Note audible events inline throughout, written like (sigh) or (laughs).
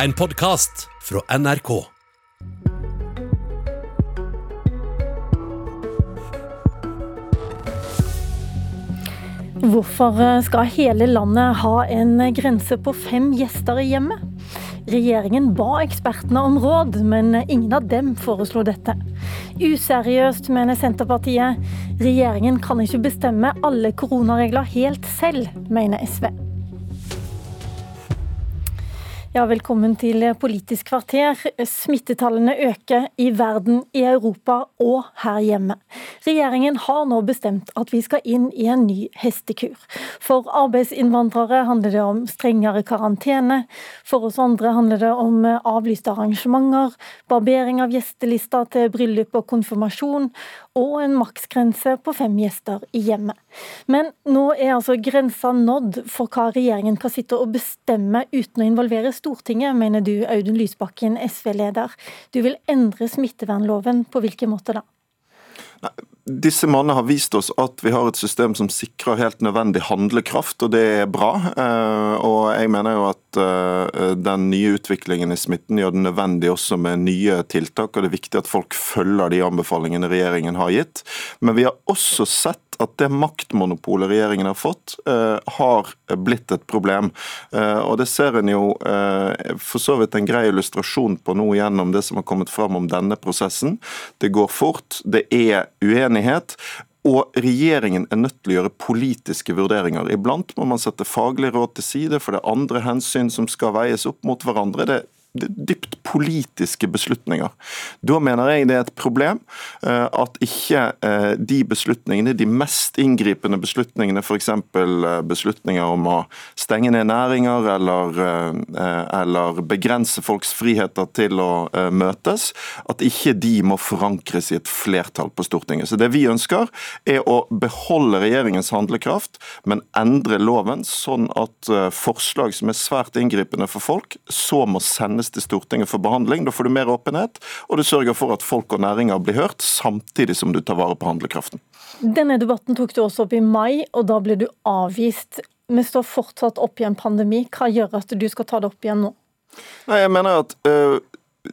En podkast fra NRK. Hvorfor skal hele landet ha en grense på fem gjester i hjemmet? Regjeringen ba ekspertene om råd, men ingen av dem foreslo dette. Useriøst, mener Senterpartiet. Regjeringen kan ikke bestemme alle koronaregler helt selv, mener SV. Ja, velkommen til Politisk kvarter. Smittetallene øker i verden, i Europa og her hjemme. Regjeringen har nå bestemt at vi skal inn i en ny hestekur. For arbeidsinnvandrere handler det om strengere karantene. For oss andre handler det om avlyste arrangementer, barbering av gjestelista til bryllup og konfirmasjon, og en maksgrense på fem gjester i hjemmet. Men nå er altså grensa nådd for hva regjeringen kan sitte og bestemme uten å involvere Stortinget, mener du Audun Lysbakken, SV-leder. Du vil endre smittevernloven. På hvilken måte da? Disse mannene har vist oss at vi har et system som sikrer helt nødvendig handlekraft, og det er bra. Eh, og jeg mener jo at eh, den nye utviklingen i smitten gjør det nødvendig også med nye tiltak, og det er viktig at folk følger de anbefalingene regjeringen har gitt. Men vi har også sett at det maktmonopolet regjeringen har fått, eh, har blitt et problem. Og Det ser en jo for så vidt en grei illustrasjon på nå gjennom det som har kommet fram om denne prosessen. Det går fort, det er uenighet. Og regjeringen er nødt til å gjøre politiske vurderinger. Iblant må man sette faglig råd til side, for det er andre hensyn som skal veies opp mot hverandre. Det dypt politiske beslutninger. Da mener jeg det er et problem eh, at ikke eh, de beslutningene, de mest inngripende beslutningene, f.eks. Eh, beslutninger om å stenge ned næringer eller, eller begrense folks friheter til å møtes, at ikke de må forankres i et flertall på Stortinget. Så Det vi ønsker, er å beholde regjeringens handlekraft, men endre loven sånn at forslag som er svært inngripende for folk, så må sendes sendes til Stortinget for behandling. Da får du mer åpenhet, og du sørger for at folk og næringer blir hørt, samtidig som du tar vare på handlekraften. Denne debatten tok du også opp i mai, og da ble du avvist. Vi står fortsatt oppe i en pandemi. Hva gjør at du skal ta det opp igjen nå? Nei, jeg mener at uh,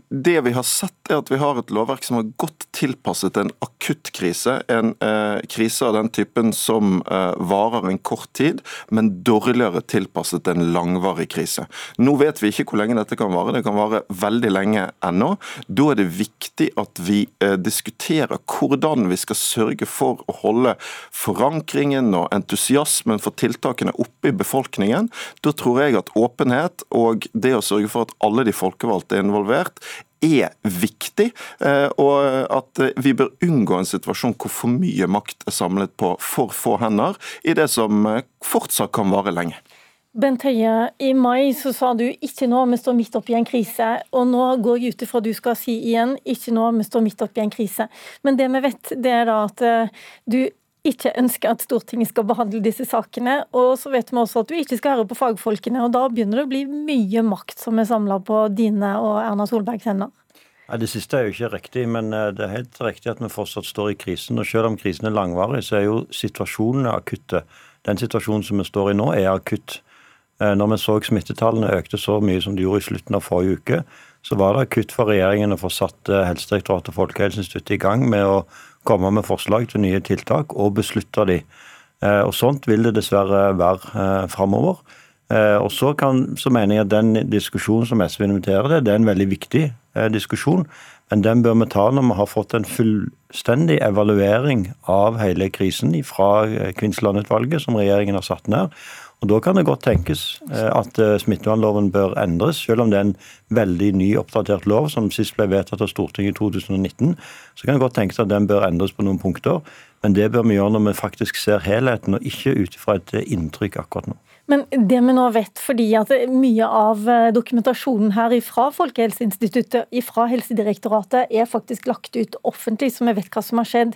det vi har sett, er at vi har et lovverk som har godt tilpasset en akutt krise. En eh, krise av den typen som eh, varer en kort tid, men dårligere tilpasset en langvarig krise. Nå vet vi ikke hvor lenge dette kan vare. Det kan vare veldig lenge ennå. Da er det viktig at vi eh, diskuterer hvordan vi skal sørge for å holde forankringen og entusiasmen for tiltakene oppe i befolkningen. Da tror jeg at åpenhet og det å sørge for at alle de folkevalgte er involvert, er viktig, eh, og at vi bør unngå en situasjon hvor for mye makt er samlet på for få hender, i det som eh, fortsatt kan vare lenge. Bent Høie, i mai så sa du ikke nå, vi står midt oppi en krise. Og nå går jeg ut ifra du skal si igjen ikke nå, vi står midt oppi en krise. Men det vi vet, det er da at eh, du ikke ønsker at Stortinget skal behandle disse sakene. Og så vet vi også at vi ikke skal høre på fagfolkene, og da begynner det å bli mye makt som er samla på dine og Erna Solbergs hender. Ja, det siste er jo ikke riktig, men eh, det er helt riktig at vi fortsatt står i krisen. Og selv om krisen er langvarig, så er jo situasjonene akutte. Den situasjonen som vi står i nå, er akutt. Eh, når vi så smittetallene økte så mye som de gjorde i slutten av forrige uke, så var det akutt for regjeringen å få satt eh, Helsedirektoratet og Folkehelseinstituttet i gang med å komme med forslag til nye tiltak og beslutte de. Eh, og Sånt vil det dessverre være eh, framover. Eh, og så, kan, så, mener jeg at den diskusjonen som SV inviterer til, det er en veldig viktig diskusjon. Men den bør vi ta når vi har fått en fullstendig evaluering av hele krisen fra Kvinnsland-utvalget, som regjeringen har satt ned. Og Da kan det godt tenkes eh, at eh, smittevernloven bør endres, selv om det er en veldig ny, oppdatert lov som sist ble vedtatt av Stortinget i 2019. Så kan det godt tenkes at den bør endres på noen punkter. Men det bør vi gjøre når vi faktisk ser helheten, og ikke ut fra et eh, inntrykk akkurat nå. Men det vi nå vet, fordi at mye av dokumentasjonen her fra Folkehelseinstituttet, fra Helsedirektoratet, er faktisk lagt ut offentlig, så vi vet hva som har skjedd.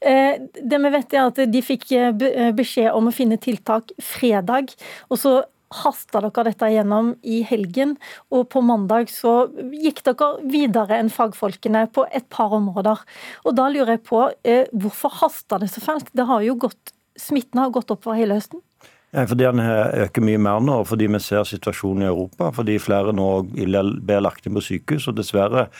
Eh, det vi vet er at De fikk eh, eh, beskjed om å finne tiltak fredag. og så hasta dere dette gjennom i helgen, og på mandag så gikk dere videre enn fagfolkene på et par områder. Og Da lurer jeg på, hvorfor hasta det så fælt? Det har jo gått, Smitten har gått opp for hele høsten? Fordi den øker mye mer nå, fordi vi ser situasjonen i Europa. Fordi flere nå blir lagt inn på sykehus. og dessverre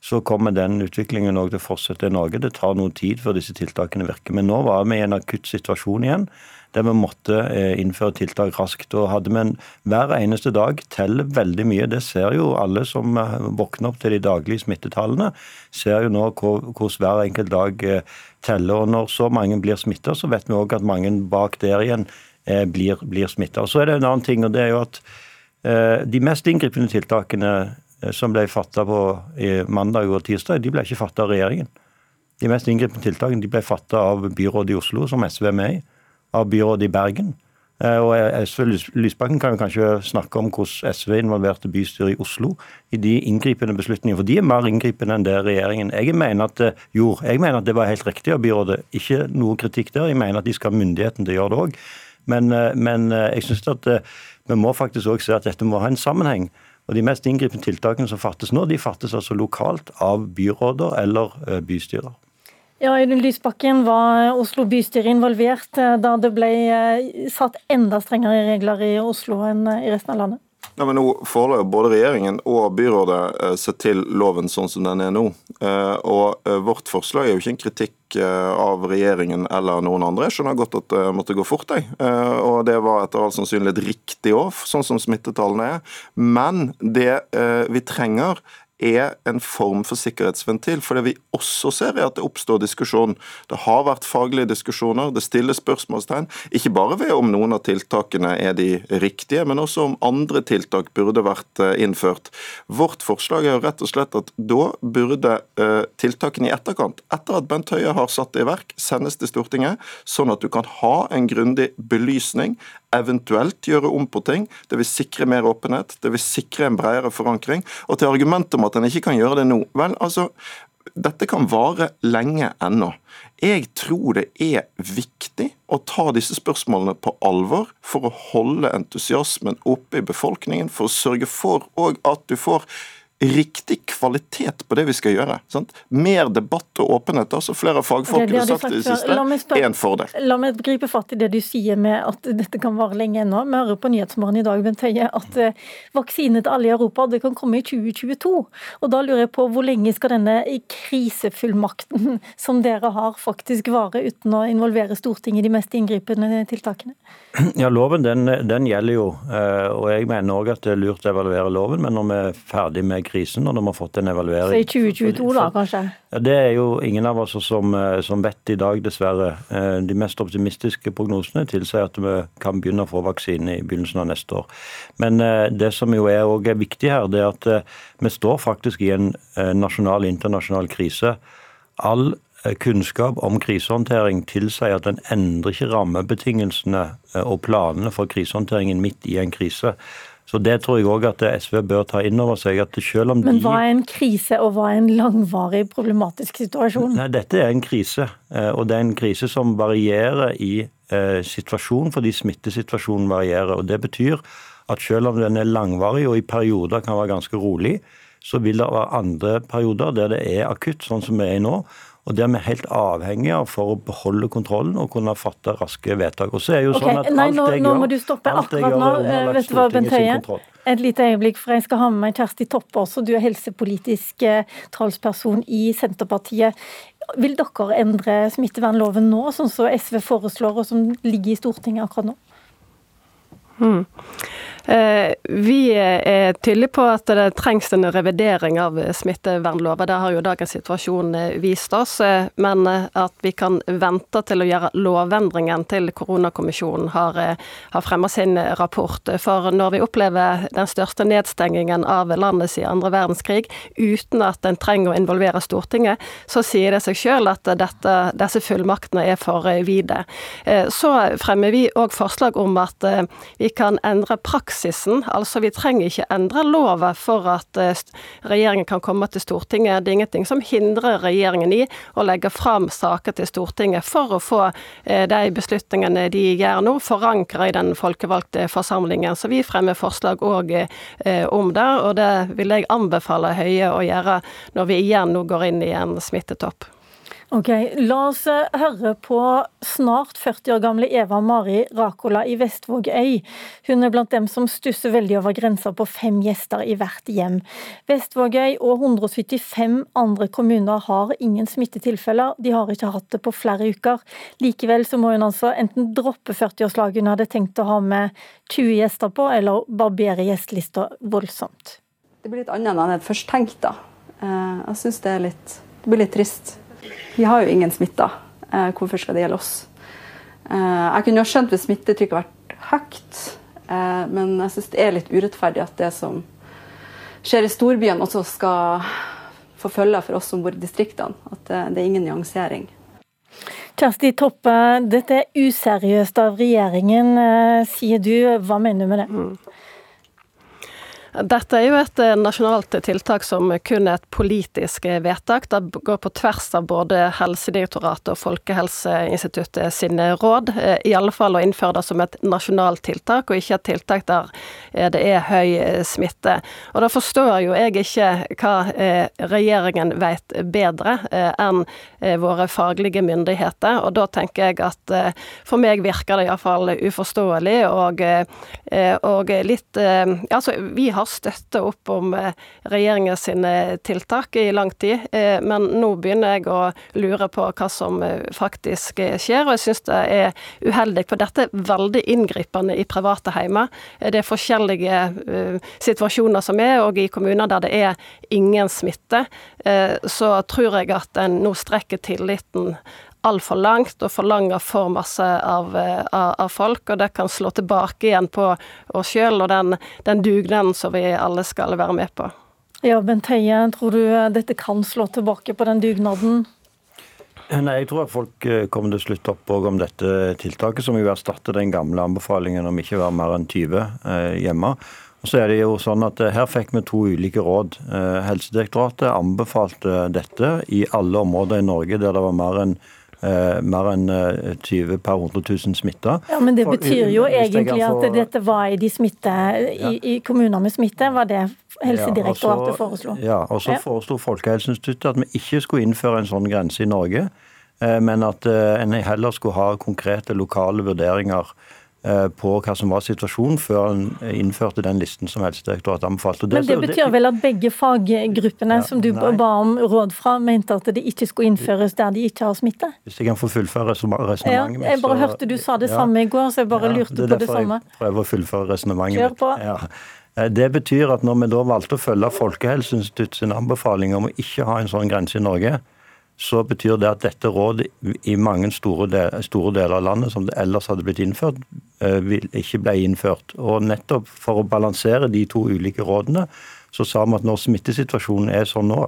så kommer den utviklingen til å fortsette i Norge. Det tar noe tid før disse tiltakene virker. Men nå var vi i en akutt situasjon igjen der vi måtte eh, innføre tiltak raskt. Og hadde vi hver eneste dag teller veldig mye. Det ser jo alle som eh, våkner opp til de daglige smittetallene. Ser jo nå hvordan hver enkelt dag eh, teller. Og når så mange blir smitta, så vet vi òg at mange bak der igjen blir, blir smitta. Så er det en annen ting, og det er jo at de mest inngripende tiltakene som ble fatta på mandag og tirsdag, de ble ikke fatta av regjeringen. De mest inngripende tiltakene de ble fatta av byrådet i Oslo, som SV er med i av byrådet i Bergen. Eh, og SV Lysbakken kan jo kanskje snakke om hvordan SV involverte bystyret i Oslo i de inngripende beslutningene, for de er mer inngripende enn det regjeringen Jeg mener at, jo, jeg mener at det var helt riktig av byrådet, ikke noe kritikk der. Jeg mener at de skal ha myndigheten til å gjøre det òg. Men, eh, men, eh, jeg synes at vi må faktisk også se at dette må ha en sammenheng. Og De mest inngripende tiltakene som fattes nå, de fattes altså lokalt av byråder eller bystyrer. Ja, Audun Lysbakken, var Oslo bystyre involvert eh, da det ble eh, satt enda strengere regler i Oslo enn eh, i resten av landet? Ja, men nå forholder både regjeringen og byrådet seg til loven sånn som den er nå. Og vårt forslag er jo ikke en kritikk av regjeringen eller noen andre. Jeg skjønner godt at det måtte gå fort, jeg. Og det var etter all sannsynlighet riktig òg, sånn som smittetallene er. Men det vi trenger, er en form for sikkerhetsventil. For det vi også ser, er at det oppstår diskusjon. Det har vært faglige diskusjoner, det stilles spørsmålstegn. Ikke bare ved om noen av tiltakene er de riktige, men også om andre tiltak burde vært eh, innført. Vårt forslag er jo rett og slett at da burde eh, tiltakene i etterkant, etter at Bent Høie har satt det i verk, sendes til Stortinget, sånn at du kan ha en grundig belysning eventuelt gjøre om på ting. Det vil sikre mer åpenhet, det vil sikre en bredere forankring. Og til argumentet om at en ikke kan gjøre det nå. Vel, altså, dette kan vare lenge ennå. Jeg tror det er viktig å ta disse spørsmålene på alvor for å holde entusiasmen oppe i befolkningen, for å sørge for at du får riktig kvalitet på det vi skal gjøre. Sant? Mer debatt og åpenhet, altså flere av fagfolkene har sagt i det siste, er en fordel. La meg gripe fatt i det du sier med at dette kan vare lenge ennå. Vi hører på Nyhetsmorgen i dag Bent Høie, at eh, vaksine til alle i Europa det kan komme i 2022. Og Da lurer jeg på hvor lenge skal denne krisefullmakten (laughs) som dere har, faktisk vare uten å involvere Stortinget i de mest inngripende tiltakene? (clears throat) Ja, Loven den, den gjelder jo. Eh, og Jeg mener òg at det er lurt å evaluere loven, men når vi er ferdig med krisen og når vi har fått en evaluering. Så i 2022 da, kanskje? Ja, Det er jo ingen av oss som, eh, som, vet i dag, dessverre. Eh, de mest optimistiske prognosene tilsier at vi kan begynne å få vaksine i begynnelsen av neste år. Men eh, det som jo er, er viktig her, det er at vi står faktisk i en nasjonal internasjonal krise. All kunnskap om krisehåndtering tilsier at en endrer ikke rammebetingelsene og planene for krisehåndteringen midt i en krise. Så Det tror jeg òg at SV bør ta inn over seg. at selv om Men hva er en krise, og hva er en langvarig problematisk situasjon? Nei, Dette er en krise, eh, og det er en krise som varierer i eh, situasjonen, fordi smittesituasjonen varierer. og Det betyr at selv om den er langvarig og i perioder kan være ganske rolig, så vil det være andre perioder der det er akutt, sånn som vi er i nå. Og der vi er helt avhengige av for å beholde kontrollen og kunne fatte raske vedtak. Og så er jo okay, sånn at nei, nå, nå må du stoppe akkurat nå. Vet du hva, Bent Høie? Et lite øyeblikk, for jeg skal ha med meg Kjersti Toppe også. Du er helsepolitisk eh, talsperson i Senterpartiet. Vil dere endre smittevernloven nå, sånn som SV foreslår, og som ligger i Stortinget akkurat nå? Hmm. Eh, vi er tydelige på at det trengs en revidering av smittevernloven. Det har jo dagens situasjon eh, vist oss. Eh, men at vi kan vente til å gjøre lovendringen til koronakommisjonen har, har fremmet sin rapport. For når vi opplever den største nedstengingen av landet siden andre verdenskrig uten at en trenger å involvere Stortinget, så sier det seg selv at dette, disse fullmaktene er for vide. Så fremmer vi òg forslag om at vi kan endre praksis praksisen. Altså, vi trenger ikke endre lova for at eh, regjeringen kan komme til Stortinget. Det er ingenting som hindrer regjeringen i å legge fram saker til Stortinget for å få eh, de beslutningene de gjør nå, forankra i den folkevalgte forsamlingen. Så vi fremmer forslag òg eh, om det, og det vil jeg anbefale Høie å gjøre når vi igjen nå går inn i en smittetopp. Ok, La oss eh, høre på snart 40 år gamle Eva Mari Rakola i Vestvågøy. Hun er blant dem som stusser veldig over grensa på fem gjester i hvert hjem. Vestvågøy og 175 andre kommuner har ingen smittetilfeller. De har ikke hatt det på flere uker. Likevel så må hun altså enten droppe 40-årslaget hun hadde tenkt å ha med 20 gjester på, eller barbere gjestelista voldsomt. Det blir litt annet enn jeg først tenkte. Eh, jeg syns det, det blir litt trist. Vi har jo ingen smitta. Eh, hvorfor skal det gjelde oss? Eh, jeg kunne jo skjønt hvis smittetrykket hadde vært høyt, eh, men jeg syns det er litt urettferdig at det som skjer i storbyene, også skal få følge for oss som bor i distriktene. At det, det er ingen nyansering. Kjersti Toppe, dette er useriøst av regjeringen, sier du. Hva mener du med det? Mm. Dette er jo et eh, nasjonalt tiltak som kun er et politisk eh, vedtak. Det går på tvers av både Helsedirektoratet og Folkehelseinstituttet sine råd. Eh, I alle fall å innføre det som et nasjonalt tiltak, og ikke et tiltak der det er høy smitte. Og da forstår jo jeg ikke hva regjeringen vet bedre enn våre faglige myndigheter. Og da tenker jeg at for meg virker det iallfall uforståelig og, og litt Altså, vi har støtta opp om eh, regjeringa tiltak i lang tid, eh, men nå begynner jeg å lure på hva som eh, faktisk skjer, og jeg syns det er uheldig. For dette er veldig inngripende i private heimer. Det er forskjellige situasjoner som er, og i kommuner der det er ingen smitte, så tror jeg at en nå strekker tilliten altfor langt og forlanger for masse av, av, av, folk, og det kan slå tilbake igjen på oss sjøl og den, den dugnaden som vi alle skal være med på. Ja, Bent Høie, tror du dette kan slå tilbake på den dugnaden? Nei, Jeg tror at folk eh, kommer til å slutte opp om dette tiltaket, som jo erstatter den gamle anbefalingen om ikke å være mer enn 20 eh, hjemme. Og så er det jo sånn at eh, Her fikk vi to ulike råd. Helsedirektoratet anbefalte dette i alle områder i Norge der det var mer enn eh, mer enn 20 eh, per 100 000 smitta. Ja, men det betyr jo egentlig at dette var i de smitte, i, i kommuner med smitte, var det Helsedirektoratet ja, foreslo? Ja, og så ja. foreslo Folkehelseinstituttet at vi ikke skulle innføre en sånn grense i Norge, eh, men at eh, en heller skulle ha konkrete lokale vurderinger Eh, på hva som var situasjonen, før en innførte den listen som Helsedirektoratet anbefalte. Men det betyr vel at begge faggruppene ja, som du nei. ba om råd fra, mente at det ikke skulle innføres der de ikke har smitte? Hvis jeg kan få fullføre resonnementet ja, Jeg bare så, hørte du sa det ja, samme i går, så jeg bare lurte det på det samme. Jeg prøver å fullføre resonnementet. Kjør på. Ja. Eh, det betyr at når vi da valgte å følge Folkehelseinstituttets anbefaling om å ikke ha en sånn grense i Norge, så betyr det at dette rådet i mange store, del, store, deler av landet, som det ellers hadde blitt innført, vil ikke ble innført. Og nettopp for å balansere de to ulike rådene, så sa vi at når smittesituasjonen er sånn nå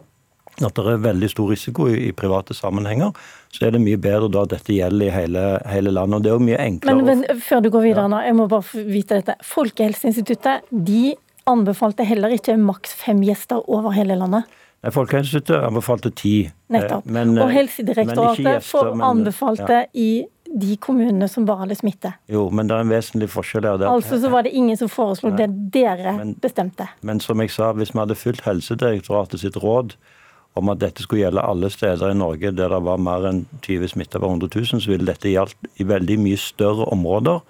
at det er veldig stor risiko i, private sammenhenger, så er det mye bedre da at dette gjelder i hele, hele landet. og det er jo mye enklere. Men, men før du går videre nå, jeg må bare vite dette. Folkehelseinstituttet de anbefalte heller ikke maks fem gjester over hele landet? Folkehelseinstituttet anbefalte ti. Eh, Nettopp. Men, og eh, Helsedirektoratet får anbefalte ja. i de kommunene som bare hadde smitte. Jo, men det er en vesentlig forskjell der. Altså så var det ingen som foreslo det dere men, bestemte. Men som jeg sa, hvis vi hadde fulgt Helsedirektoratet sitt råd om at dette skulle gjelde alle steder i Norge der det var mer enn 20 smitta per 100 000, så ville dette gjaldt i veldig mye større områder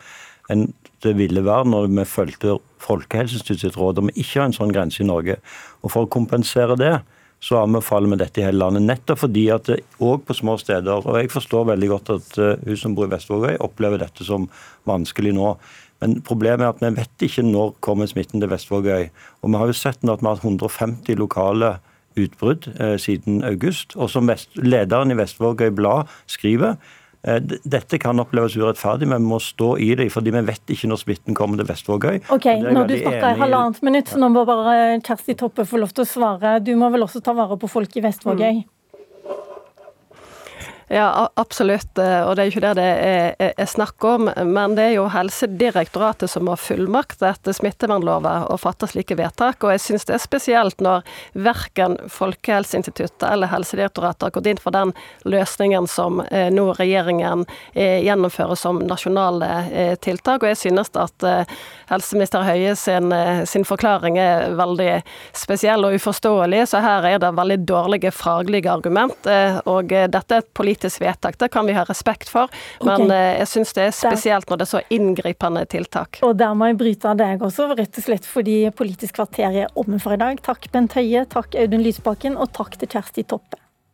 enn det ville være når vi fulgte Folkehelseinstituttets råd om ikke å ha en sånn grense i Norge. Og For å kompensere det, så anbefaler vi dette i hele landet. Nettopp fordi at òg på små steder Og jeg forstår veldig godt at uh, hun som bor i Vestvågøy, opplever dette som vanskelig nå. Men problemet er at vi vet ikke når kommer smitten til Vestvågøy. Og vi har jo sett nå at vi har 150 lokale utbrudd eh, siden august. Og som lederen i Vestvågøy Blad skriver, Eh, dette kan oppleves urettferdig, men vi må stå i det, fordi vi vet ikke når smitten kommer til Vestvågøy. Ok, Når du snakker i halvannet minutt, så nå må bare Kjersti Toppe få lov til å svare. Du må vel også ta vare på folk i Vestvågøy? Mm. Ja, absolutt. Og det er ikke det det er, snakk om. Men det er jo Helsedirektoratet som har fullmakt etter smittevernloven å fatte slike vedtak. Og jeg syns det er spesielt når verken Folkehelseinstituttet eller Helsedirektoratet har gått inn for den løsningen som eh, nå regjeringen eh, gjennomfører som nasjonale eh, tiltak. Og jeg synes at helseminister Høie sin, sin forklaring er veldig spesiell og uforståelig. Så her er det veldig dårlige faglige argument. Og dette er et politisk politisk vedtak. Det kan vi ha respekt for, men okay. Eh, jeg syns det er spesielt når det er så inngripende tiltak. Og der må jeg bryte av deg også, rett og slett fordi Politisk kvarter er omme for i dag. Takk Bent Høie, takk Audun Lysbakken, og takk til Kjersti Toppe.